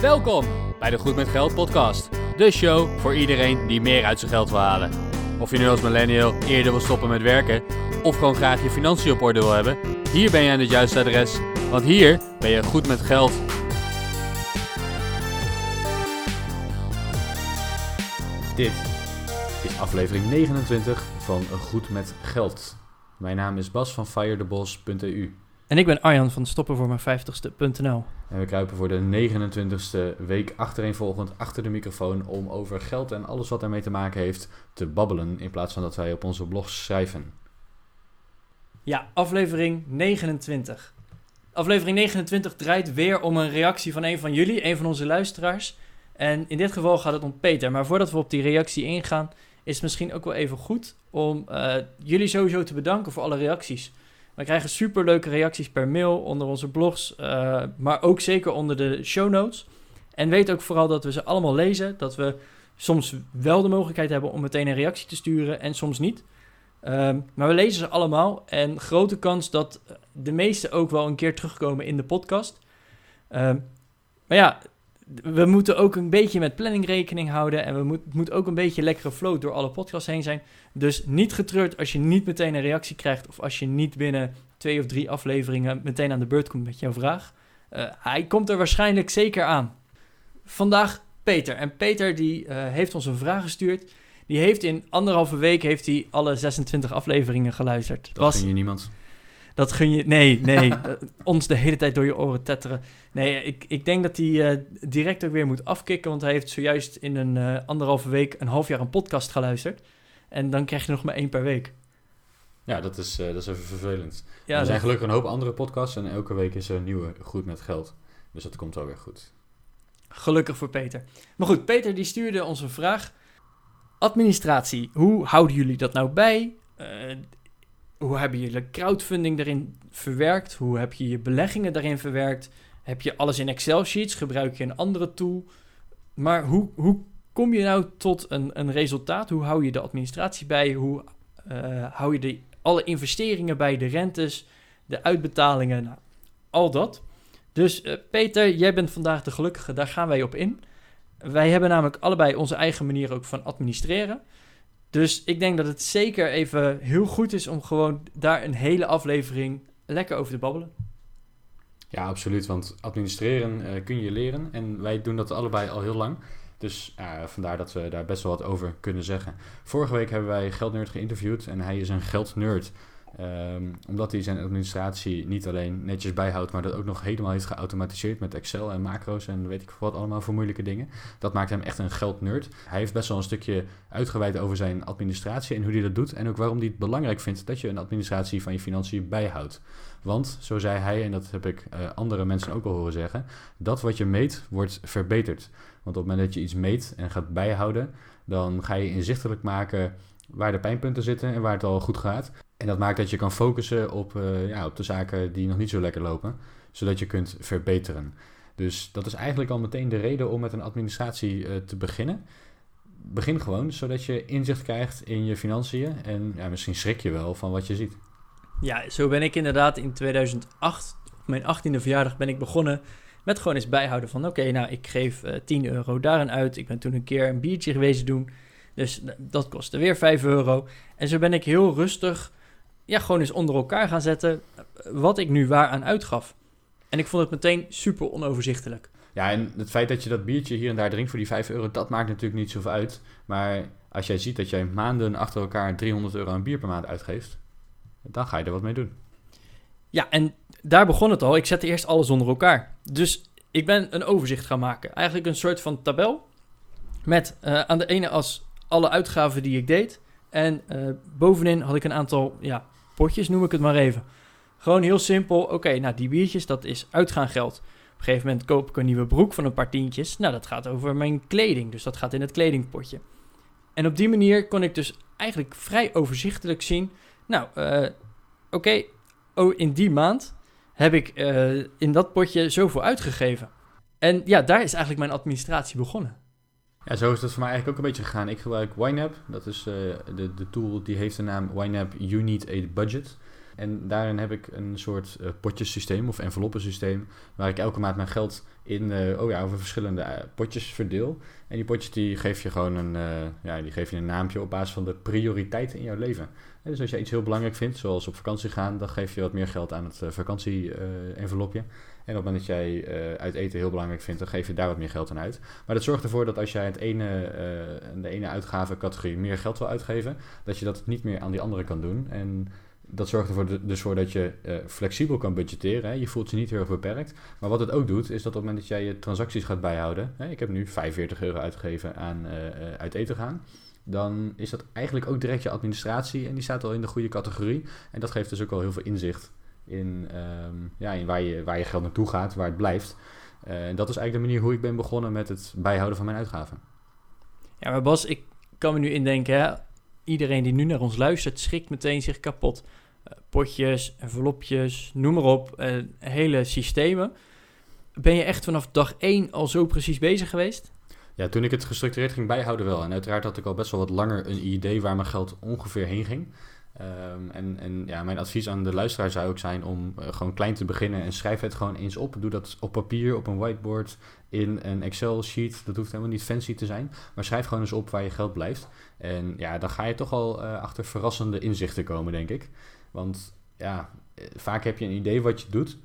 Welkom bij de Goed met Geld podcast. De show voor iedereen die meer uit zijn geld wil halen. Of je nu als millennial eerder wil stoppen met werken of gewoon graag je financiën op orde wil hebben, hier ben je aan het juiste adres, want hier ben je goed met geld. Dit is aflevering 29 van Goed met Geld. Mijn naam is Bas van firethebos.eu En ik ben Arjan van Stoppen voor mijn 50ste.nl. en we kruipen voor de 29ste week achtereenvolgend achter de microfoon om over geld en alles wat daarmee te maken heeft te babbelen in plaats van dat wij op onze blog schrijven. Ja, aflevering 29. Aflevering 29 draait weer om een reactie van een van jullie, een van onze luisteraars. En in dit geval gaat het om Peter. Maar voordat we op die reactie ingaan, is het misschien ook wel even goed om eh, jullie sowieso te bedanken voor alle reacties. We krijgen superleuke reacties per mail onder onze blogs, eh, maar ook zeker onder de show notes. En weet ook vooral dat we ze allemaal lezen, dat we soms wel de mogelijkheid hebben om meteen een reactie te sturen en soms niet. Ehm, maar we lezen ze allemaal en grote kans dat de meeste ook wel een keer terugkomen in de podcast. Ehm, maar ja, we moeten ook een beetje met planning rekening houden. En we moet, het moet ook een beetje lekkere flow door alle podcasts heen zijn. Dus niet getreurd als je niet meteen een reactie krijgt. Of als je niet binnen twee of drie afleveringen meteen aan de beurt komt met jouw vraag. Uh, hij komt er waarschijnlijk zeker aan. Vandaag Peter. En Peter die uh, heeft ons een vraag gestuurd. Die heeft in anderhalve week heeft hij alle 26 afleveringen geluisterd. Dat Was, je niemand. Dat gun je... Nee, nee. ons de hele tijd door je oren tetteren. Nee, ik, ik denk dat hij uh, direct ook weer moet afkicken. Want hij heeft zojuist in een uh, anderhalve week een half jaar een podcast geluisterd. En dan krijg je nog maar één per week. Ja, dat is, uh, dat is even vervelend. Ja, er zijn gelukkig een hoop andere podcasts. En elke week is er een nieuwe Goed met Geld. Dus dat komt wel weer goed. Gelukkig voor Peter. Maar goed, Peter die stuurde ons een vraag. Administratie, hoe houden jullie dat nou bij? Uh, hoe hebben jullie crowdfunding daarin verwerkt? Hoe heb je je beleggingen daarin verwerkt? Heb je alles in Excel-sheets? Gebruik je een andere tool? Maar hoe, hoe kom je nou tot een, een resultaat? Hoe hou je de administratie bij? Hoe uh, hou je de, alle investeringen bij? De rentes, de uitbetalingen, nou, al dat. Dus uh, Peter, jij bent vandaag de gelukkige, daar gaan wij op in. Wij hebben namelijk allebei onze eigen manier ook van administreren. Dus ik denk dat het zeker even heel goed is om gewoon daar een hele aflevering lekker over te babbelen. Ja, absoluut. Want administreren uh, kun je leren. En wij doen dat allebei al heel lang. Dus vandaar dat we daar best wel wat over kunnen zeggen. Vorige week hebben wij Geldnerd geïnterviewd. En hij is een geldnerd. Um, omdat hij zijn administratie niet alleen netjes bijhoudt, maar dat ook nog helemaal heeft geautomatiseerd met Excel en macro's en weet ik wat allemaal voor moeilijke dingen. Dat maakt hem echt een geldnerd. Hij heeft best wel een stukje uitgeweid over zijn administratie en hoe hij dat doet. En ook waarom hij het belangrijk vindt dat je een administratie van je financiën bijhoudt. Want, zo zei hij, en dat heb ik uh, andere mensen ook al horen zeggen, dat wat je meet wordt verbeterd. Want op het moment dat je iets meet en gaat bijhouden, dan ga je inzichtelijk maken waar de pijnpunten zitten en waar het al goed gaat. En dat maakt dat je kan focussen op, uh, ja, op de zaken die nog niet zo lekker lopen, zodat je kunt verbeteren. Dus dat is eigenlijk al meteen de reden om met een administratie uh, te beginnen. Begin gewoon, zodat je inzicht krijgt in je financiën en ja, misschien schrik je wel van wat je ziet. Ja, zo ben ik inderdaad in 2008, op mijn 18e verjaardag, ben ik begonnen met gewoon eens bijhouden van... oké, nou, ik geef uh, 10 euro daarin uit. Ik ben toen een keer een biertje geweest doen. Dus dat kostte weer 5 euro. En zo ben ik heel rustig ja, gewoon eens onder elkaar gaan zetten wat ik nu waar aan uitgaf. En ik vond het meteen super onoverzichtelijk. Ja, en het feit dat je dat biertje hier en daar drinkt voor die 5 euro, dat maakt natuurlijk niet zoveel uit. Maar als jij ziet dat jij maanden achter elkaar 300 euro aan bier per maand uitgeeft, dan ga je er wat mee doen. Ja, en daar begon het al. Ik zette eerst alles onder elkaar. Dus ik ben een overzicht gaan maken. Eigenlijk een soort van tabel met uh, aan de ene as alle uitgaven die ik deed. En uh, bovenin had ik een aantal ja, potjes, noem ik het maar even. Gewoon heel simpel. Oké, nou die biertjes, dat is uitgaangeld. Op een gegeven moment koop ik een nieuwe broek van een paar tientjes. Nou, dat gaat over mijn kleding, dus dat gaat in het kledingpotje. En op die manier kon ik dus eigenlijk vrij overzichtelijk zien. Nou, uh, oké, oh, in die maand heb ik uh, in dat potje zoveel uitgegeven. En ja, daar is eigenlijk mijn administratie begonnen. Ja, zo is dat voor mij eigenlijk ook een beetje gegaan. Ik gebruik YNAB. Dat is uh, de, de tool die heeft de naam YNAB You Need a Budget. En daarin heb ik een soort uh, potjesysteem of enveloppensysteem, waar ik elke maand mijn geld in, uh, oh ja, over verschillende potjes verdeel. En die potjes die geef je gewoon een, ja, die geef je een naampje op basis van de prioriteiten in jouw leven. En dus als je iets heel belangrijk vindt, zoals op vakantie gaan, dan geef je wat meer geld aan het vakantie-envelopje. En op het moment dat jij uit eten heel belangrijk vindt, dan geef je daar wat meer geld aan uit. Maar dat zorgt ervoor dat als jij het ene, de ene uitgavencategorie meer geld wil uitgeven, dat je dat niet meer aan die andere kan doen. En dat zorgt ervoor dus voor dat je uh, flexibel kan budgetteren. Hè. Je voelt je niet heel erg beperkt. Maar wat het ook doet, is dat op het moment dat jij je transacties gaat bijhouden. Hè, ik heb nu 45 euro uitgegeven aan uit eten gaan. Dan is dat eigenlijk ook direct je administratie. En die staat al in de goede categorie. En dat geeft dus ook al heel veel inzicht in, um, ja, in waar, je, waar je geld naartoe gaat, waar het blijft. en dat is eigenlijk de manier hoe ik ben begonnen met het bijhouden van mijn uitgaven. Ja, maar Bas, ik kan me nu indenken, hè? iedereen die nu naar ons luistert, schrikt meteen zich kapot. Uh, potjes, envelopjes, noem maar op, uh, hele systemen. Ben je echt vanaf dag één al zo precies bezig geweest? Ja, toen ik het gestructureerd ging bijhouden wel. En uiteraard had ik al best wel wat langer een idee waar mijn geld ongeveer heen ging. Um, en, en ja, mijn advies aan de luisteraar zou ook zijn om uh, gewoon klein te beginnen en schrijf het gewoon eens op. Doe dat op papier, op een whiteboard, in een Excel-sheet. Dat hoeft helemaal niet fancy te zijn. Maar schrijf gewoon eens op waar je geld blijft. En ja, dan ga je toch al uh, achter verrassende inzichten komen, denk ik. Want ja, eh, vaak heb je een idee wat je doet,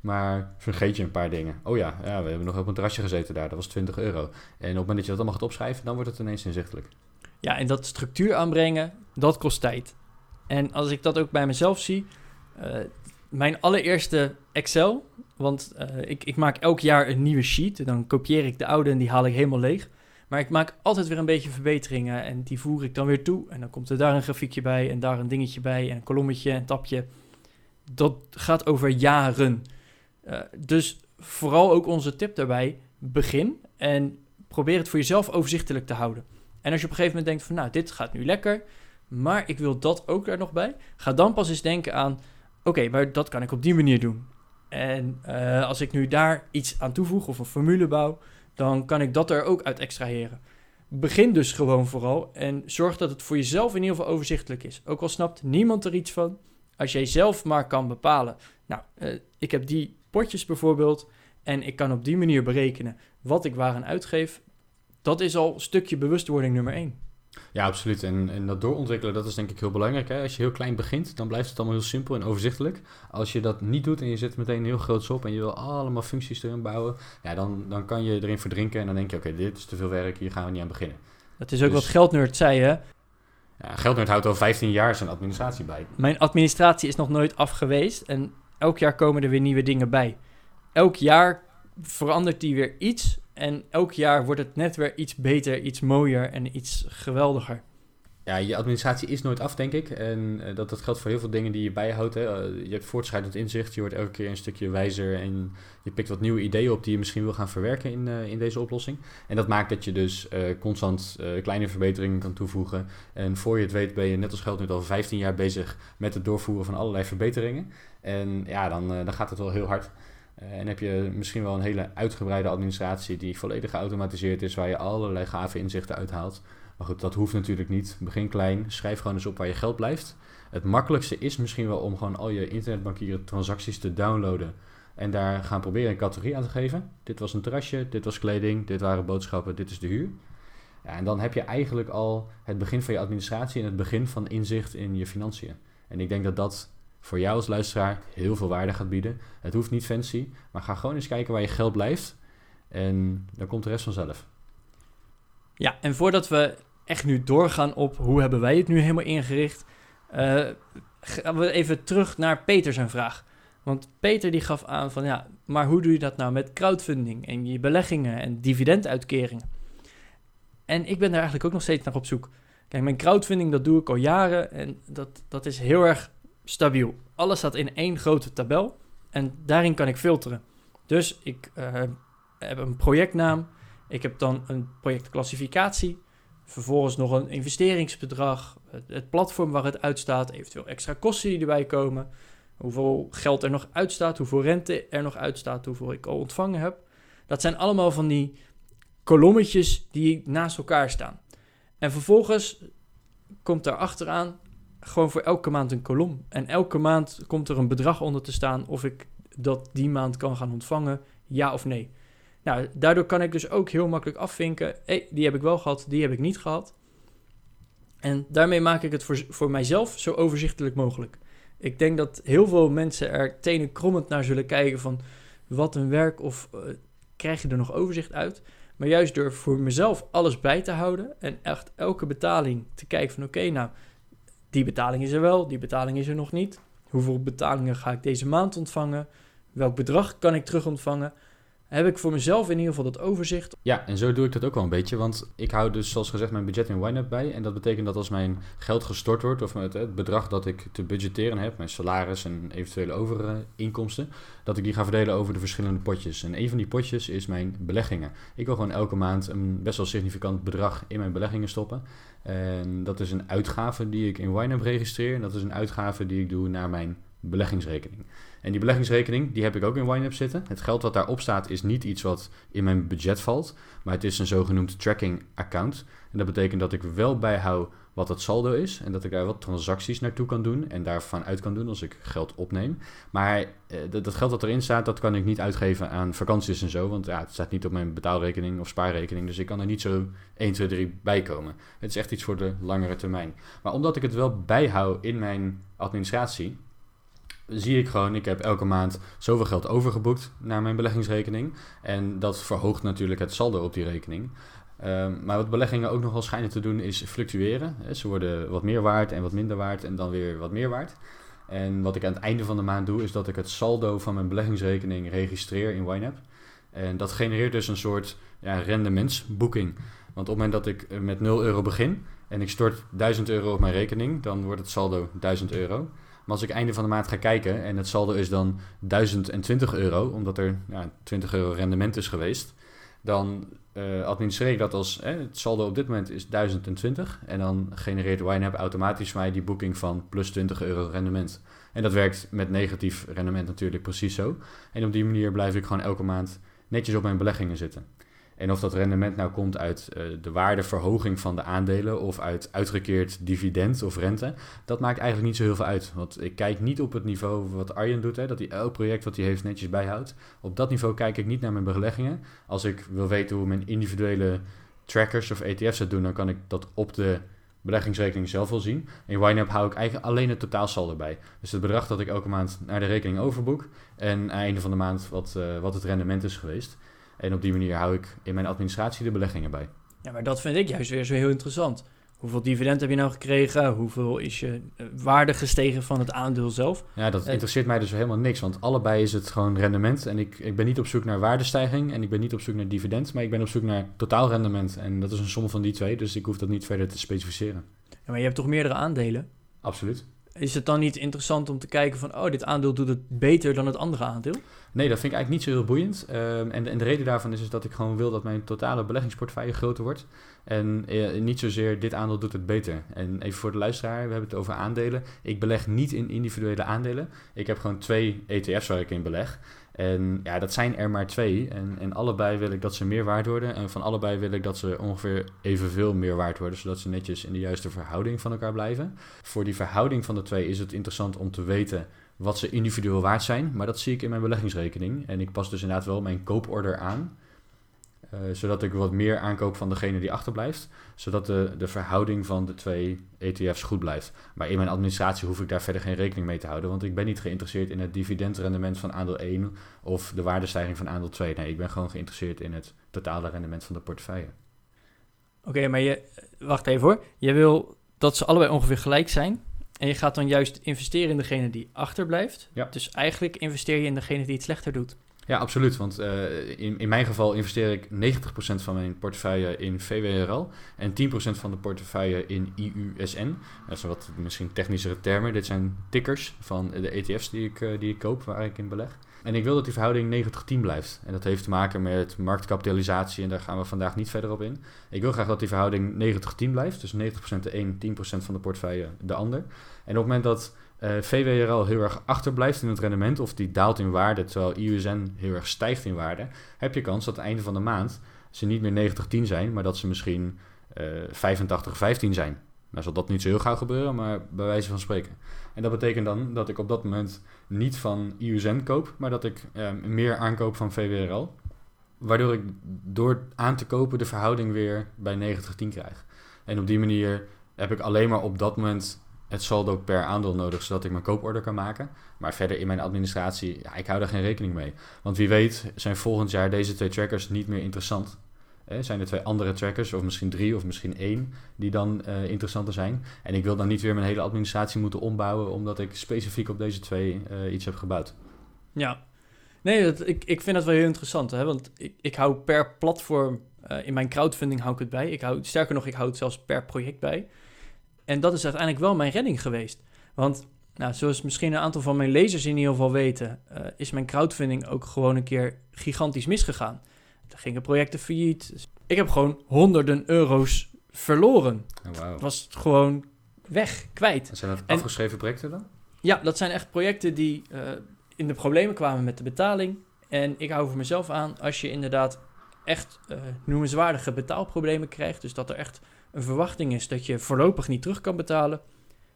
maar vergeet je een paar dingen. Oh ja, ja we hebben nog op een terrasje gezeten daar, dat was 20 euro. En op het moment dat je dat allemaal gaat opschrijven, dan wordt het ineens inzichtelijk. Ja, en dat structuur aanbrengen, dat kost tijd. En als ik dat ook bij mezelf zie, uh, mijn allereerste Excel, want uh, ik, ik maak elk jaar een nieuwe sheet. Dan kopieer ik de oude en die haal ik helemaal leeg. Maar ik maak altijd weer een beetje verbeteringen en die voer ik dan weer toe. En dan komt er daar een grafiekje bij en daar een dingetje bij en een kolommetje en een tapje. Dat gaat over jaren. Uh, dus vooral ook onze tip daarbij, begin en probeer het voor jezelf overzichtelijk te houden. En als je op een gegeven moment denkt van nou, dit gaat nu lekker, maar ik wil dat ook er nog bij. Ga dan pas eens denken aan, oké, maar dat kan ik op die manier doen. En uh, als ik nu daar iets aan toevoeg of een formule bouw, dan kan ik dat er ook uit extraheren. Begin dus gewoon vooral en zorg dat het voor jezelf in ieder geval overzichtelijk is. Ook al snapt niemand er iets van, als jij zelf maar kan bepalen. Nou, uh, ik heb die potjes bijvoorbeeld en ik kan op die manier berekenen wat ik waar aan uitgeef. Dat is al stukje bewustwording nummer 1. Ja, absoluut. En, en dat doorontwikkelen, dat is denk ik heel belangrijk. Hè? Als je heel klein begint, dan blijft het allemaal heel simpel en overzichtelijk. Als je dat niet doet en je zit meteen heel groot op en je wil allemaal functies erin bouwen, ja, dan, dan kan je erin verdrinken en dan denk je, oké, dit is te veel werk, hier gaan we niet aan beginnen. Dat is ook dus, wat Geldnerd zei, hè? Ja, Geldnerd houdt al 15 jaar zijn administratie bij. Mijn administratie is nog nooit af geweest en elk jaar komen er weer nieuwe dingen bij. Elk jaar verandert die weer iets en elk jaar wordt het net weer iets beter, iets mooier en iets geweldiger. Ja, je administratie is nooit af, denk ik. En uh, dat, dat geldt voor heel veel dingen die je bijhoudt. Hè. Uh, je hebt voortschrijdend inzicht, je wordt elke keer een stukje wijzer en je pikt wat nieuwe ideeën op die je misschien wil gaan verwerken in, uh, in deze oplossing. En dat maakt dat je dus constant kleine verbeteringen kan toevoegen. En voor je het weet ben je net als geld nu al 15 jaar bezig met het doorvoeren van allerlei verbeteringen. En ja, dan, dan gaat het wel heel hard. Uh, en heb je misschien wel een hele uitgebreide administratie die volledig geautomatiseerd is, waar je allerlei gave inzichten uithaalt. Maar goed, dat hoeft natuurlijk niet. Begin klein, schrijf gewoon eens op waar je geld blijft. Het makkelijkste is misschien wel om gewoon al je internetbankieren transacties te downloaden. En daar gaan proberen een categorie aan te geven. Dit was een terrasje, dit was kleding, dit waren boodschappen, dit is de huur. Ja, en dan heb je eigenlijk al het begin van je administratie en het begin van inzicht in je financiën. En ik denk dat dat voor jou als luisteraar heel veel waarde gaat bieden. Het hoeft niet fancy, maar ga gewoon eens kijken waar je geld blijft. En dan komt de rest vanzelf. Ja, en voordat we echt nu doorgaan op hoe hebben wij het nu helemaal ingericht, uh, gaan we even terug naar Peter zijn vraag. Want Peter die gaf aan van ja, maar hoe doe je dat nou met crowdfunding en je beleggingen en dividenduitkeringen? En ik ben daar eigenlijk ook nog steeds naar op zoek. Kijk, mijn crowdfunding dat doe ik al jaren en dat, dat is heel erg stabiel. Alles staat in één grote tabel en daarin kan ik filteren. Dus ik uh, heb een projectnaam, ik heb dan een projectclassificatie, vervolgens nog een investeringsbedrag, het, het platform waar het uitstaat, eventueel extra kosten die erbij komen, hoeveel geld er nog uitstaat, hoeveel rente er nog uitstaat, hoeveel ik al ontvangen heb. Dat zijn allemaal van die kolommetjes die naast elkaar staan. En vervolgens komt daar achteraan gewoon voor elke maand een kolom. En elke maand komt er een bedrag onder te staan of ik dat die maand kan gaan ontvangen, ja of nee. Nou, daardoor kan ik dus ook heel makkelijk afvinken, hey, die heb ik wel gehad, die heb ik niet gehad. En daarmee maak ik het voor, voor mijzelf zo overzichtelijk mogelijk. Ik denk dat heel veel mensen er tenen krommend naar zullen kijken van wat een werk of uh, krijg je er nog overzicht uit. Maar juist door voor mezelf alles bij te houden en echt elke betaling te kijken van oké, nou, die betaling is er wel, die betaling is er nog niet. Hoeveel betalingen ga ik deze maand ontvangen? Welk bedrag kan ik terug ontvangen? heb ik voor mezelf in ieder geval dat overzicht. Ja, en zo doe ik dat ook wel een beetje. Want ik hou dus, zoals gezegd, mijn budget in YNAB bij. En dat betekent dat als mijn geld gestort wordt, of met het bedrag dat ik te budgetteren heb, mijn salaris en eventuele overige inkomsten, dat ik die ga verdelen over de verschillende potjes. En een van die potjes is mijn beleggingen. Ik wil gewoon elke maand een best wel significant bedrag in mijn beleggingen stoppen. En dat is een uitgave die ik in YNAB registreer. En dat is een uitgave die ik doe naar mijn beleggingsrekening. En die beleggingsrekening, die heb ik ook in YNAB zitten. Het geld wat daarop staat is niet iets wat in mijn budget valt, maar het is een zogenoemd tracking account. En dat betekent dat ik wel bijhoud wat het saldo is en dat ik daar wat transacties naartoe kan doen en daarvan uit kan doen als ik geld opneem. Maar eh, dat, geld dat erin staat, dat kan ik niet uitgeven aan vakanties en zo, want ja, het staat niet op mijn betaalrekening of spaarrekening, dus ik kan er niet zo 1, 2, 3 bij komen. Het is echt iets voor de langere termijn. Maar omdat ik het wel bijhoud in mijn administratie, zie ik gewoon, ik heb elke maand zoveel geld overgeboekt naar mijn beleggingsrekening. En dat verhoogt natuurlijk het saldo op die rekening. Um, maar wat beleggingen ook nog wel schijnen te doen is fluctueren. Ze worden wat meer waard en wat minder waard en dan weer wat meer waard. En wat ik aan het einde van de maand doe, is dat ik het saldo van mijn beleggingsrekening registreer in YNAB. En dat genereert dus een soort ja, rendementsboeking. Want op het moment dat ik met 0 euro begin en ik stort 1000 euro op mijn rekening, dan wordt het saldo 1000 euro. Maar als ik einde van de maand ga kijken en het saldo is dan 1020 euro, omdat er ja, 20 euro rendement is geweest, dan uh, administreer ik dat als het saldo op dit moment is 1020 en dan genereert YNAB automatisch mij die boeking van plus 20 euro rendement. En dat werkt met negatief rendement natuurlijk precies zo. En op die manier blijf ik gewoon elke maand netjes op mijn beleggingen zitten. En of dat rendement nou komt uit uh, de waardeverhoging van de aandelen of uit uitgekeerd dividend of rente, dat maakt eigenlijk niet zo heel veel uit. Want ik kijk niet op het niveau wat Arjen doet, hè, dat hij elk project wat hij heeft netjes bijhoudt. Op dat niveau kijk ik niet naar mijn beleggingen. Als ik wil weten hoe mijn individuele trackers of ETF's het doen, dan kan ik dat op de beleggingsrekening zelf wel zien. In YNAB hou ik eigenlijk alleen het totaalsaldo bij. Dus het bedrag dat ik elke maand naar de rekening overboek en aan het einde van de maand wat, uh, wat het rendement is geweest. En op die manier hou ik in mijn administratie de beleggingen bij. Ja, maar dat vind ik juist weer zo heel interessant. Hoeveel dividend heb je nou gekregen? Hoeveel is je eh, waarde gestegen van het aandeel zelf? Ja, dat interesseert mij dus helemaal niks. Want allebei is het gewoon rendement. En ik, ik ben niet op zoek naar waardestijging en ik ben niet op zoek naar dividend. Maar ik ben op zoek naar totaalrendement. En dat is een som van die twee. Dus ik hoef dat niet verder te specificeren. Ja, maar je hebt toch meerdere aandelen? Absoluut. Is het dan niet interessant om te kijken van, oh, dit aandeel doet het beter dan het andere aandeel? Nee, dat vind ik eigenlijk niet zo heel boeiend. Ehm, en, de, en, de, reden daarvan is, is dat ik gewoon wil dat mijn totale beleggingsportefeuille groter wordt. En eh, niet zozeer dit aandeel doet het beter. En even voor de luisteraar, we hebben het over aandelen. Ik beleg niet in individuele aandelen. Ik heb gewoon twee ETF's waar ik in beleg. En ja, dat zijn er maar twee. En, en allebei wil ik dat ze meer waard worden. En van allebei wil ik dat ze ongeveer evenveel meer waard worden. Zodat ze netjes in de juiste verhouding van elkaar blijven. Voor die verhouding van de twee is het interessant om te weten wat ze individueel waard zijn. Maar dat zie ik in mijn beleggingsrekening. En ik pas dus inderdaad wel mijn kooporder aan. Uh, zodat ik wat meer aankoop van degene die achterblijft. Zodat de, de verhouding van de twee ETF's goed blijft. Maar in mijn administratie hoef ik daar verder geen rekening mee te houden. Want ik ben niet geïnteresseerd in het dividendrendement van aandeel 1 of de waardestijging van aandeel 2. Nee, ik ben gewoon geïnteresseerd in het totale rendement van de portefeuille. Oké, maar je, wacht even hoor. Je wil dat ze allebei ongeveer gelijk zijn. En je gaat dan juist investeren in degene die achterblijft. Ja. Dus eigenlijk investeer je in degene die het slechter doet. Ja, absoluut. Want uh, in, in mijn geval investeer ik 90% van mijn portefeuille in VWRL en 10% van de portefeuille in IUSN. Dat zijn wat misschien technischere termen. Dit zijn tickers van de ETF's die ik, uh, die ik koop, waar ik in beleg. En ik wil dat die verhouding 90-10 blijft. En dat heeft te maken met marktkapitalisatie en daar gaan we vandaag niet verder op in. Ik wil graag dat die verhouding 90-10 blijft. Dus 90% de een, 10% van de portefeuille de ander. En op het moment dat eh, VWRL heel erg achterblijft in het rendement of die daalt in waarde terwijl IUSN heel erg stijgt in waarde, heb je kans dat het einde van de maand ze niet meer 90-10 zijn, maar dat ze misschien uh, 85-15 zijn. Nou zal dat niet zo heel gauw gebeuren, maar bij wijze van spreken. En dat betekent dan dat ik op dat moment niet van IUZN koop, maar dat ik eh, meer aankoop van VWRL. Waardoor ik door aan te kopen de verhouding weer bij 90-10 krijg. En op die manier heb ik alleen maar op dat moment het saldo per aandeel nodig, zodat ik mijn kooporder kan maken. Maar verder in mijn administratie, ja, ik hou daar geen rekening mee. Want wie weet zijn volgend jaar deze twee trackers niet meer interessant. Eh, zijn er twee andere trackers, of misschien drie, of misschien één, die dan uh, interessanter zijn. En ik wil dan niet weer mijn hele administratie moeten ombouwen, omdat ik specifiek op deze twee uh, iets heb gebouwd. Ja, nee, ik, ik vind dat wel heel interessant. Hè? Want ik, ik hou per platform, in mijn crowdfunding hou ik het bij. Ik hou, sterker nog, ik hou het zelfs per project bij. En dat is uiteindelijk wel mijn redding geweest. Want nou, zoals misschien een aantal van mijn lezers in ieder geval weten, uh, is mijn crowdfunding ook gewoon een keer gigantisch misgegaan. Er gingen projecten failliet. Dus ik heb gewoon honderden euro's verloren. Oh, wow. Het was gewoon weg, kwijt. En zijn dat afgeschreven projecten dan? Ja, dat zijn echt projecten die uh, in de problemen kwamen met de betaling. En ik hou voor mezelf aan, als je inderdaad echt uh, noemenswaardige betaalproblemen krijgt, dus dat er echt een verwachting is dat je voorlopig niet terug kan betalen,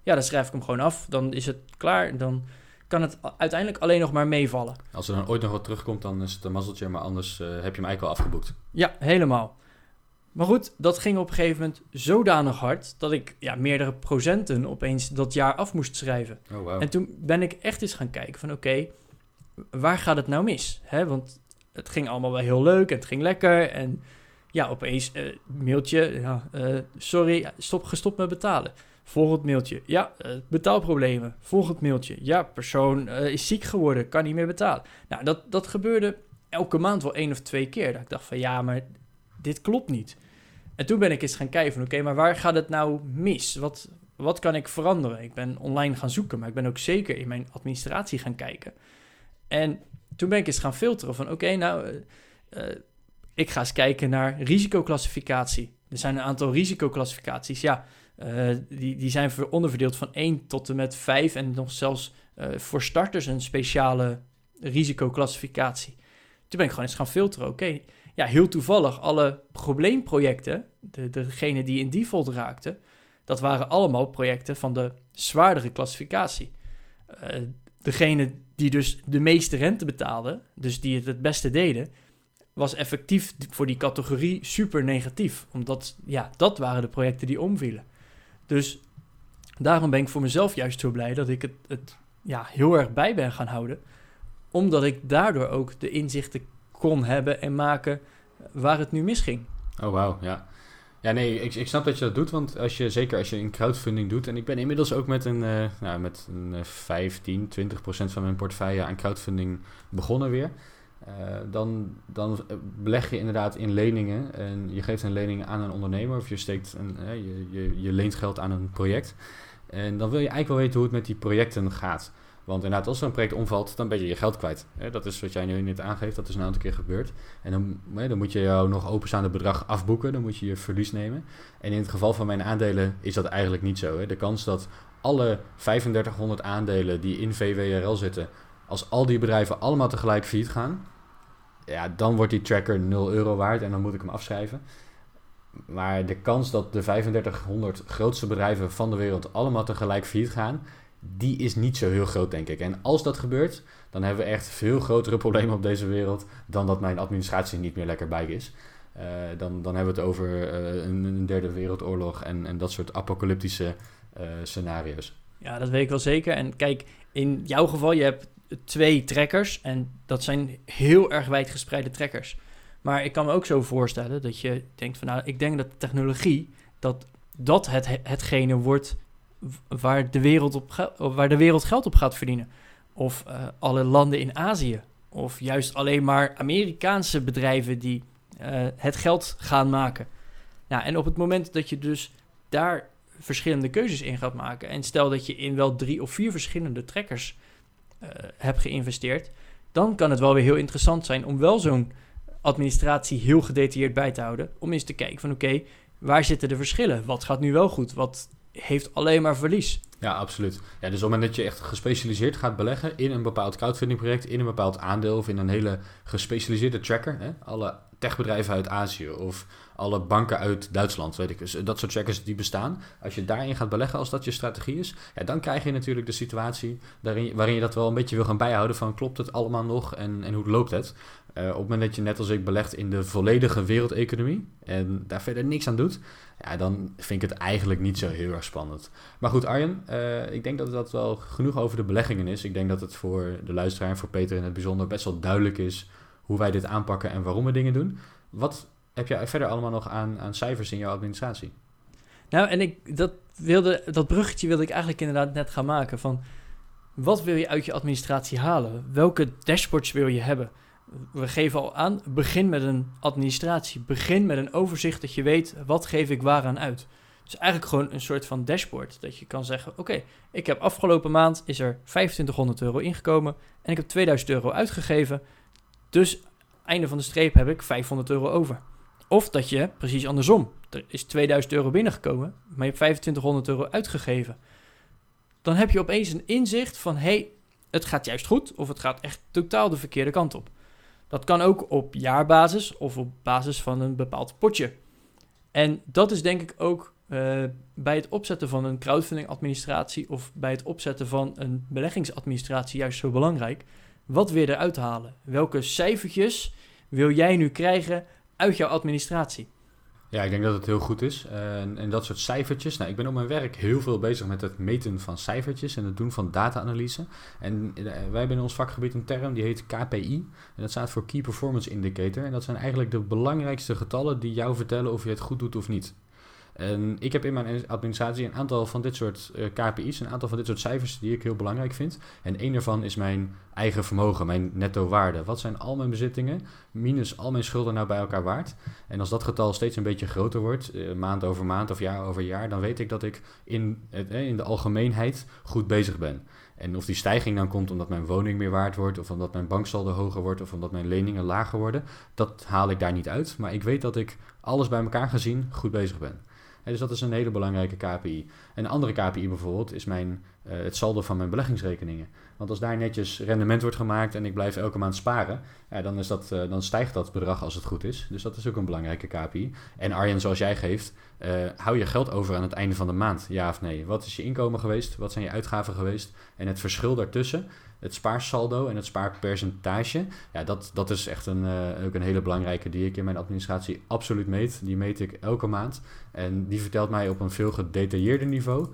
ja, dan schrijf ik hem gewoon af. Dan is het klaar. Dan kan het uiteindelijk alleen nog maar meevallen. Als er dan ooit nog wat terugkomt, dan is het een mazzeltje, maar anders uh, heb je hem eigenlijk wel afgeboekt. Ja, helemaal. Maar goed, dat ging op een gegeven moment zodanig hard dat ik ja, meerdere procenten opeens dat jaar af moest schrijven. Oh, wow. En toen ben ik echt eens gaan kijken van oké, okay, waar gaat het nou mis? Hè? Want het ging allemaal wel heel leuk en het ging lekker en ja, opeens uh, mailtje, ja, uh, sorry, stop, gestopt met betalen. Volgend mailtje, ja, uh, betaalproblemen. Volgend mailtje, ja, persoon is ziek geworden, kan niet meer betalen. Nou, dat, dat gebeurde elke maand wel één of twee keer. Dat ik dacht van, ja, maar dit klopt niet. En toen ben ik eens gaan kijken van, oké, maar waar gaat het nou mis? Wat, wat kan ik veranderen? Ik ben online gaan zoeken, maar ik ben ook zeker in mijn administratie gaan kijken. En toen ben ik eens gaan filteren van, oké, nou ik ga eens kijken naar risicoclassificatie. Er zijn een aantal risicoclassificaties. Ja, uh, die, die zijn onderverdeeld van 1 tot en met 5 en nog zelfs uh, voor starters een speciale risicoclassificatie. Toen ben ik gewoon eens gaan filteren. Oké, ja, heel toevallig alle probleemprojecten, de, degene die in default raakten, dat waren allemaal projecten van de zwaardere klassificatie. Uh, degene die dus de meeste rente betaalden, dus die het het beste deden, was effectief voor die categorie super negatief. Omdat, ja, dat waren de projecten die omvielen. Dus daarom ben ik voor mezelf juist zo blij dat ik het, het ja, heel erg bij ben gaan houden. Omdat ik daardoor ook de inzichten kon hebben en maken waar het nu misging. Oh, wauw, ja. Ja, nee, ik, ik snap dat je dat doet, want als je, zeker als je een crowdfunding doet, en ik ben inmiddels ook met een, uh, nou, met een uh, 15, 20 procent van mijn portefeuille aan crowdfunding begonnen weer. Uh, dan, dan beleg je inderdaad in leningen en je geeft een lening aan een ondernemer of je steekt een, uh, je, je, je leent geld aan een project. En dan wil je eigenlijk wel weten hoe het met die projecten gaat. Want inderdaad, als zo'n project omvalt, dan ben je je geld kwijt. Dat is wat jij nu net aangeeft, dat is een aantal keer gebeurd. En dan, dan moet je jouw nog openstaande bedrag afboeken, dan moet je je verlies nemen. En in het geval van mijn aandelen is dat eigenlijk niet zo. De kans dat alle 3500 aandelen die in VWRL zitten, als al die bedrijven allemaal tegelijk failliet gaan, ja, dan wordt die tracker 0 euro waard en dan moet ik hem afschrijven. Maar de kans dat de 3500 grootste bedrijven van de wereld allemaal tegelijk failliet gaan, die is niet zo heel groot, denk ik. En als dat gebeurt, dan hebben we echt veel grotere problemen op deze wereld dan dat mijn administratie niet meer lekker bij is. Uh, dan, dan hebben we het over uh, een, derde wereldoorlog en, en dat soort apocalyptische uh, scenario's. Ja, dat weet ik wel zeker. En kijk, in jouw geval, je hebt twee trekkers. En dat zijn heel erg wijdgespreide trekkers. Maar ik kan me ook zo voorstellen dat je denkt van nou, ik denk dat de technologie, dat dat het, hetgene wordt waar de, wereld op waar de wereld geld op gaat verdienen. Of uh, alle landen in Azië. Of juist alleen maar Amerikaanse bedrijven die uh, het geld gaan maken. Nou, en op het moment dat je dus daar verschillende keuzes in gaat maken. En stel dat je in wel drie of vier verschillende trekkers heb geïnvesteerd, dan kan het wel weer heel interessant zijn om wel zo'n administratie heel gedetailleerd bij te houden. Om eens te kijken van oké, waar zitten de verschillen? Wat gaat nu wel goed? Wat heeft alleen maar verlies? Ja, absoluut. Ja, dus op het moment dat je echt gespecialiseerd gaat beleggen in een bepaald crowdfunding project, in een bepaald aandeel of in een hele gespecialiseerde tracker, hè, alle techbedrijven uit Azië of alle banken uit Duitsland, weet ik. Dus dat soort checkers die bestaan. Als je daarin gaat beleggen, als dat je strategie is, ja, dan krijg je natuurlijk de situatie waarin, waarin je dat wel een beetje wil gaan bijhouden van klopt het allemaal nog en, en hoe loopt het? Uh, op het moment dat je net als ik belegt in de volledige wereldeconomie en daar verder niks aan doet, ja, dan vind ik het eigenlijk niet zo heel erg spannend. Maar goed, Arjen, uh, ik denk dat dat wel genoeg over de beleggingen is. Ik denk dat het voor de luisteraar en voor Peter in het bijzonder best wel duidelijk is hoe wij dit aanpakken en waarom we dingen doen. Wat heb jij verder allemaal nog aan, aan cijfers in jouw administratie? Nou, en ik, dat, wilde, dat bruggetje wilde ik eigenlijk inderdaad net gaan maken. Van wat wil je uit je administratie halen? Welke dashboards wil je hebben? We geven al aan, begin met een administratie. Begin met een overzicht dat je weet, wat geef ik waaraan uit? Dus eigenlijk gewoon een soort van dashboard. Dat je kan zeggen, oké, ik heb afgelopen maand is er 2500 euro ingekomen en ik heb 2000 euro uitgegeven. Dus einde van de streep heb ik 500 euro over. Of dat je, precies andersom, er is 2000 euro binnengekomen, maar je hebt 2500 euro uitgegeven. Dan heb je opeens een inzicht van, hé, hey, het gaat juist goed of het gaat echt totaal de verkeerde kant op. Dat kan ook op jaarbasis of op basis van een bepaald potje. En dat is denk ik ook uh, bij het opzetten van een crowdfunding administratie of bij het opzetten van een beleggingsadministratie juist zo belangrijk. Wat weer eruit halen? Welke cijfertjes wil jij nu krijgen uit jouw administratie? Ja, ik denk dat het heel goed is. en, en, dat soort cijfertjes. Nou, ik ben op mijn werk heel veel bezig met het meten van cijfertjes en het doen van data-analyse. En eh, wij hebben in ons vakgebied een term die heet KPI. En dat staat voor Key Performance Indicator. En dat zijn eigenlijk de belangrijkste getallen die jou vertellen of je het goed doet of niet. En ik heb in mijn administratie een aantal van dit soort eh, KPI's, een aantal van dit soort cijfers die ik heel belangrijk vind. En een daarvan is mijn eigen vermogen, mijn netto waarde. Wat zijn al mijn bezittingen minus al mijn schulden nou bij elkaar waard? En als dat getal steeds een beetje groter wordt, uh, maand over maand of jaar over jaar, dan weet ik dat ik in, het, in de algemeenheid goed bezig ben. En of die stijging dan komt omdat mijn woning meer waard wordt, of omdat mijn banksaldo hoger wordt, of omdat mijn leningen lager worden, dat haal ik daar niet uit. Maar ik weet dat ik alles bij elkaar gezien goed bezig ben dus dat is een hele belangrijke KPI. En een andere KPI bijvoorbeeld is mijn, uh, het saldo van mijn beleggingsrekeningen. Want als daar netjes rendement wordt gemaakt en ik blijf elke maand sparen, dan, is dat, uh, dan stijgt dat bedrag als het goed is. Dus dat is ook een belangrijke KPI. En Arjen, zoals jij geeft, uh, hou je geld over aan het einde van de maand, ja of nee? Wat is je inkomen geweest? Wat zijn je uitgaven geweest? En het verschil daartussen, het spaarsaldo en het spaarpercentage, ja, dat, dat is echt een, uh, ook een hele belangrijke die ik in mijn administratie absoluut meet. Die meet ik elke maand. En die vertelt mij op een veel gedetailleerder niveau.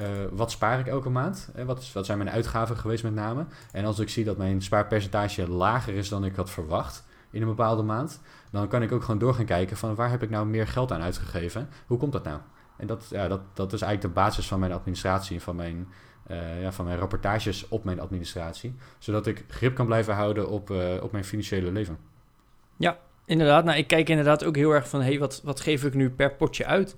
Uh, wat spaar ik elke maand? En wat, wat zijn mijn uitgaven geweest met name? En als ik zie dat mijn spaarpercentage lager is dan ik had verwacht in een bepaalde maand, dan kan ik ook gewoon door gaan kijken van waar heb ik nou meer geld aan uitgegeven? Hoe komt dat nou? En dat, ja, dat, dat is eigenlijk de basis van mijn administratie en van mijn, uh, ja, van mijn rapportages op mijn administratie. Zodat ik grip kan blijven houden op, uh, op mijn financiële leven. Ja, inderdaad. Nou, ik kijk inderdaad ook heel erg van, hey, wat, wat geef ik nu per potje uit?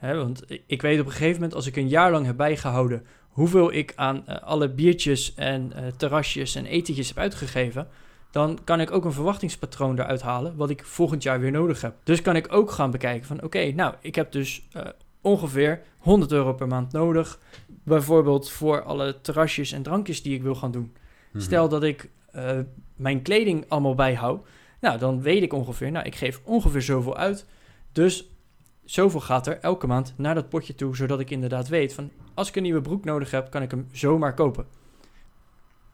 Want ik weet op een gegeven moment, als ik een jaar lang heb bijgehouden hoeveel ik aan uh, alle biertjes en terrasjes en etentjes heb uitgegeven, dan kan ik ook een verwachtingspatroon eruit halen, wat ik volgend jaar weer nodig heb. Dus kan ik ook gaan bekijken van, oké, nou, ik heb dus ongeveer 100 euro per maand nodig. Bijvoorbeeld voor alle terrasjes en drankjes die ik wil gaan doen. Mhm. Stel dat ik uh, mijn kleding allemaal bijhoud. Nou, dan weet ik ongeveer, nou, ik geef ongeveer zoveel uit. Dus zoveel gaat er elke maand naar dat potje toe, zodat ik inderdaad weet van als ik een nieuwe broek nodig heb, kan ik hem zomaar kopen.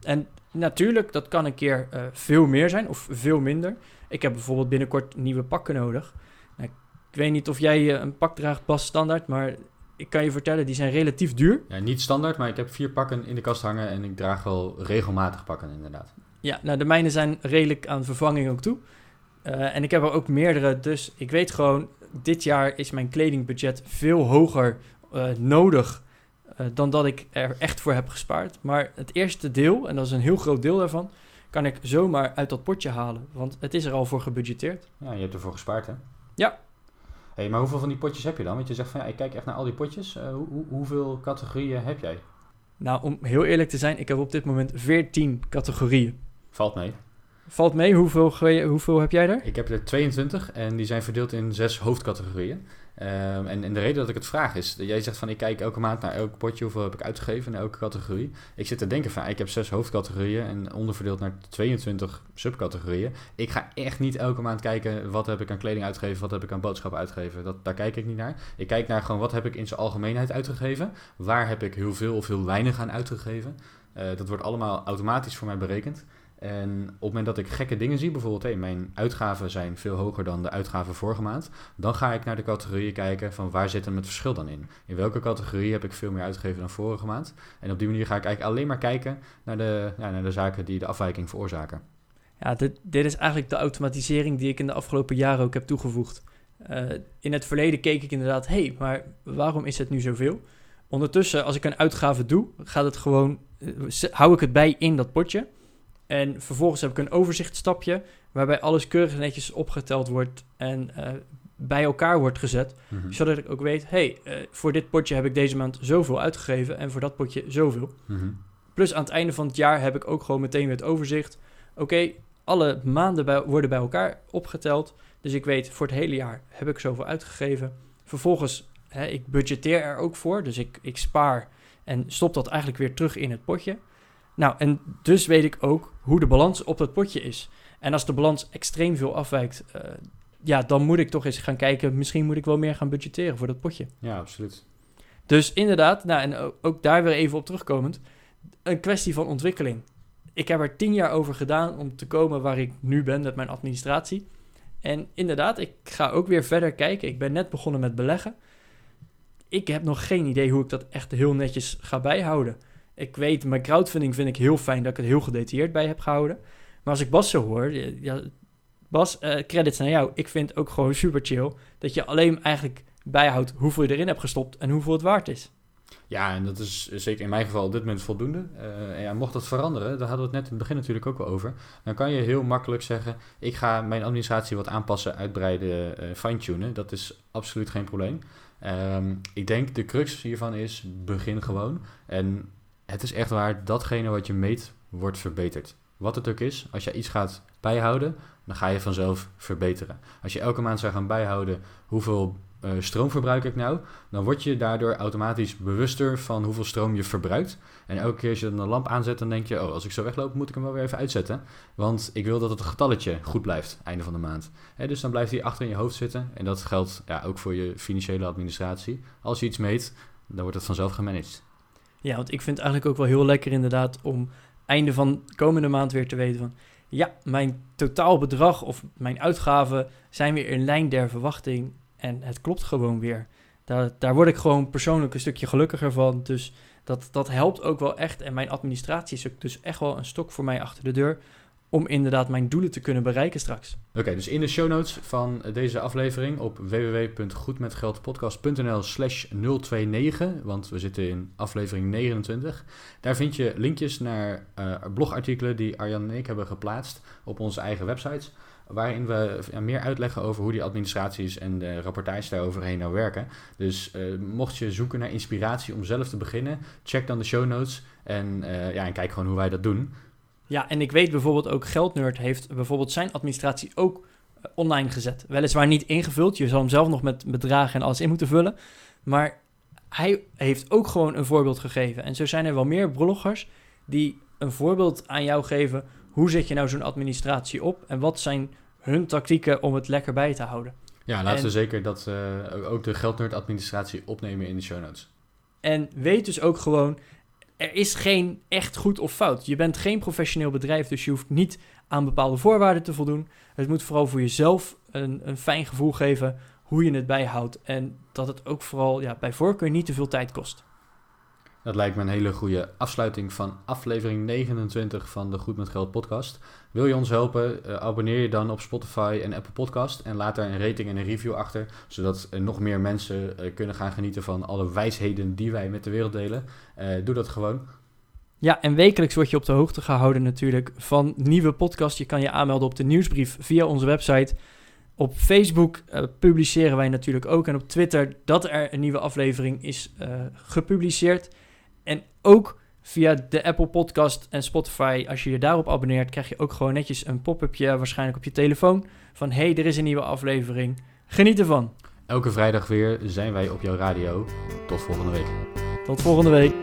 En natuurlijk, dat kan een keer uh, veel meer zijn of veel minder. Ik heb bijvoorbeeld binnenkort nieuwe pakken nodig. Ik weet niet of jij eh, een pak draagt, pas standaard, maar ik kan je vertellen, die zijn relatief duur. Ja, niet standaard, maar ik heb vier pakken in de kast hangen en ik draag wel regelmatig pakken inderdaad. Ja, nou de mijne zijn redelijk aan vervanging ook toe. Uh, en ik heb er ook meerdere, dus ik weet gewoon, dit jaar is mijn kledingbudget veel hoger uh, nodig uh, dan dat ik er echt voor heb gespaard. Maar het eerste deel, en dat is een heel groot deel daarvan, kan ik zomaar uit dat potje halen. Want het is er al voor gebudgeteerd. Ja, je hebt ervoor gespaard hè? Ja, Hey, maar hoeveel van die potjes heb je dan? Want je zegt van ja, ik kijk echt naar al die potjes. Uh, hoe, hoeveel categorieën heb jij? Nou, om heel eerlijk te zijn, ik heb op dit moment 14 categorieën. Valt mee. Valt mee. Hoeveel, hoeveel heb jij er? Ik heb er 22 en die zijn verdeeld in zes hoofdcategorieën. Ehm, en, de reden dat ik het vraag is, jij zegt van ik kijk elke maand naar elk potje, hoeveel heb ik uitgegeven in elke categorie. Ik zit te denken van ik heb zes hoofdcategorieën en onderverdeeld naar 22 subcategorieën. Ik ga echt niet elke maand kijken wat heb ik aan kleding uitgegeven, wat heb ik aan boodschappen uitgegeven. Dat, daar kijk ik niet naar. Ik kijk naar gewoon wat heb ik in zijn algemeenheid uitgegeven. Waar heb ik heel veel of heel weinig aan uitgegeven. Uh, dat wordt allemaal automatisch voor mij berekend. En op het moment dat ik gekke dingen zie, bijvoorbeeld hey, mijn uitgaven zijn veel hoger dan de uitgaven vorige maand, dan ga ik naar de categorieën kijken van waar zit hem het verschil dan in. In welke categorie heb ik veel meer uitgegeven dan vorige maand? En op die manier ga ik eigenlijk alleen maar kijken naar de, ja, de zaken die de afwijking veroorzaken. Ja, dit, dit is eigenlijk de automatisering die ik in de afgelopen jaren ook heb toegevoegd. Uh, in het verleden keek ik inderdaad, hé, hey, maar waarom is het nu zoveel? Ondertussen, als ik een uitgave doe, gaat het gewoon, uh, hou ik het bij in dat potje. En vervolgens heb ik een overzichtstapje waarbij alles keurig netjes opgeteld wordt en uh, bij elkaar wordt gezet. Mm-hmm. Zodat ik ook weet, hey, uh, voor dit potje heb ik deze maand zoveel uitgegeven en voor dat potje zoveel. Mm-hmm. Plus aan het einde van het jaar heb ik ook gewoon meteen weer het overzicht. Oké, okay, alle maanden bij, worden bij elkaar opgeteld. Dus ik weet, voor het hele jaar heb ik zoveel uitgegeven. Vervolgens, hè, ik budgeteer er ook voor. Dus ik, ik spaar en stop dat eigenlijk weer terug in het potje. Nou, en dus weet ik ook hoe de balans op dat potje is. En als de balans extreem veel afwijkt, uh, ja, dan moet ik toch eens gaan kijken. Misschien moet ik wel meer gaan budgetteren voor dat potje. Ja, absoluut. Dus inderdaad, nou, en ook daar weer even op terugkomend, een kwestie van ontwikkeling. Ik heb er tien jaar over gedaan om te komen waar ik nu ben met mijn administratie. En inderdaad, ik ga ook weer verder kijken. Ik ben net begonnen met beleggen. Ik heb nog geen idee hoe ik dat echt heel netjes ga bijhouden. Ik weet, mijn crowdfunding vind ik heel fijn dat ik het heel gedetailleerd bij heb gehouden. Maar als ik Bas zo hoor, ja, Bas, uh, credits naar jou. Ik vind ook gewoon super chill dat je alleen eigenlijk bijhoudt hoeveel je erin hebt gestopt en hoeveel het waard is. Ja, en dat is zeker in mijn geval op dit moment voldoende. En ja, mocht dat veranderen, daar hadden we het net in het begin natuurlijk ook al over. Dan kan je heel makkelijk zeggen: ik ga mijn administratie wat aanpassen, uitbreiden, uh, fine-tunen. Dat is absoluut geen probleem. Um, ik denk de crux hiervan is: begin gewoon. En het is echt waar, datgene wat je meet, wordt verbeterd. Wat het ook is, als je iets gaat bijhouden, dan ga je vanzelf verbeteren. Als je elke maand zou gaan bijhouden hoeveel uh, stroom verbruik ik nou, dan word je daardoor automatisch bewuster van hoeveel stroom je verbruikt. En elke keer als je dan een lamp aanzet, dan denk je, oh, als ik zo wegloop, moet ik hem wel weer even uitzetten. Want ik wil dat het getalletje goed blijft, einde van de maand. Dus dan blijft hij achter in je hoofd zitten. En dat geldt ja, ook voor je financiële administratie. Als je iets meet, dan wordt het vanzelf gemanaged. Ja, want ik vind het eigenlijk ook wel heel lekker inderdaad om einde van komende maand weer te weten van... Ja, mijn totaalbedrag of mijn uitgaven zijn weer in lijn der verwachting en het klopt gewoon weer. Daar, daar word ik gewoon persoonlijk een stukje gelukkiger van. Dus dat, dat helpt ook wel echt. En mijn administratie is dus echt wel een stok voor mij achter de deur om inderdaad mijn doelen te kunnen bereiken straks. Oké, dus in de show notes van deze aflevering op www.goedmetgeldpodcast.nl slash 029, want we zitten in aflevering 29. Daar vind je linkjes naar uh, blogartikelen die Arjan en ik hebben geplaatst op onze eigen websites waarin we meer uitleggen over hoe die administraties en de rapportages daaroverheen nou werken. Dus uh, mocht je zoeken naar inspiratie om zelf te beginnen, check dan de show notes en, uh, ja, en kijk gewoon hoe wij dat doen. Ja, en ik weet bijvoorbeeld ook Geldnerd heeft bijvoorbeeld zijn administratie ook eh, online gezet. Weliswaar niet ingevuld, je zal hem zelf nog met bedragen en alles in moeten vullen. Maar hij heeft ook gewoon een voorbeeld gegeven. En zo zijn er wel meer bloggers die een voorbeeld aan jou geven. Hoe zet je nou zo'n administratie op en wat zijn hun tactieken om het lekker bij te houden? Ja, laten we zeker dat uh, ook de Geldnerd administratie opnemen in de show notes. En weet dus ook gewoon, er is geen echt goed of fout. Je bent geen professioneel bedrijf, dus je hoeft niet aan bepaalde voorwaarden te voldoen. Het moet vooral voor jezelf een, een fijn gevoel geven hoe je het bijhoudt. En dat het ook vooral ja, bij voorkeur niet te veel tijd kost. Dat lijkt me een hele goede afsluiting van aflevering 29 van de Goed met Geld podcast. Wil je ons helpen? Uh, abonneer je dan op Spotify en Apple Podcast en laat daar een rating en een review achter, zodat uh, nog meer mensen uh, kunnen gaan genieten van alle wijsheden die wij met de wereld delen. doe dat gewoon. Ja, en wekelijks word je op de hoogte gehouden natuurlijk van nieuwe podcasts. Je kan je aanmelden op de nieuwsbrief via onze website. Op Facebook publiceren wij natuurlijk ook en op Twitter dat er een nieuwe aflevering is gepubliceerd. En ook via de Apple Podcast en Spotify, als je je daarop abonneert, krijg je ook gewoon netjes een pop-upje waarschijnlijk op je telefoon van hey, er is een nieuwe aflevering. Geniet ervan. Elke vrijdag weer zijn wij op jouw radio. Tot volgende week. Tot volgende week.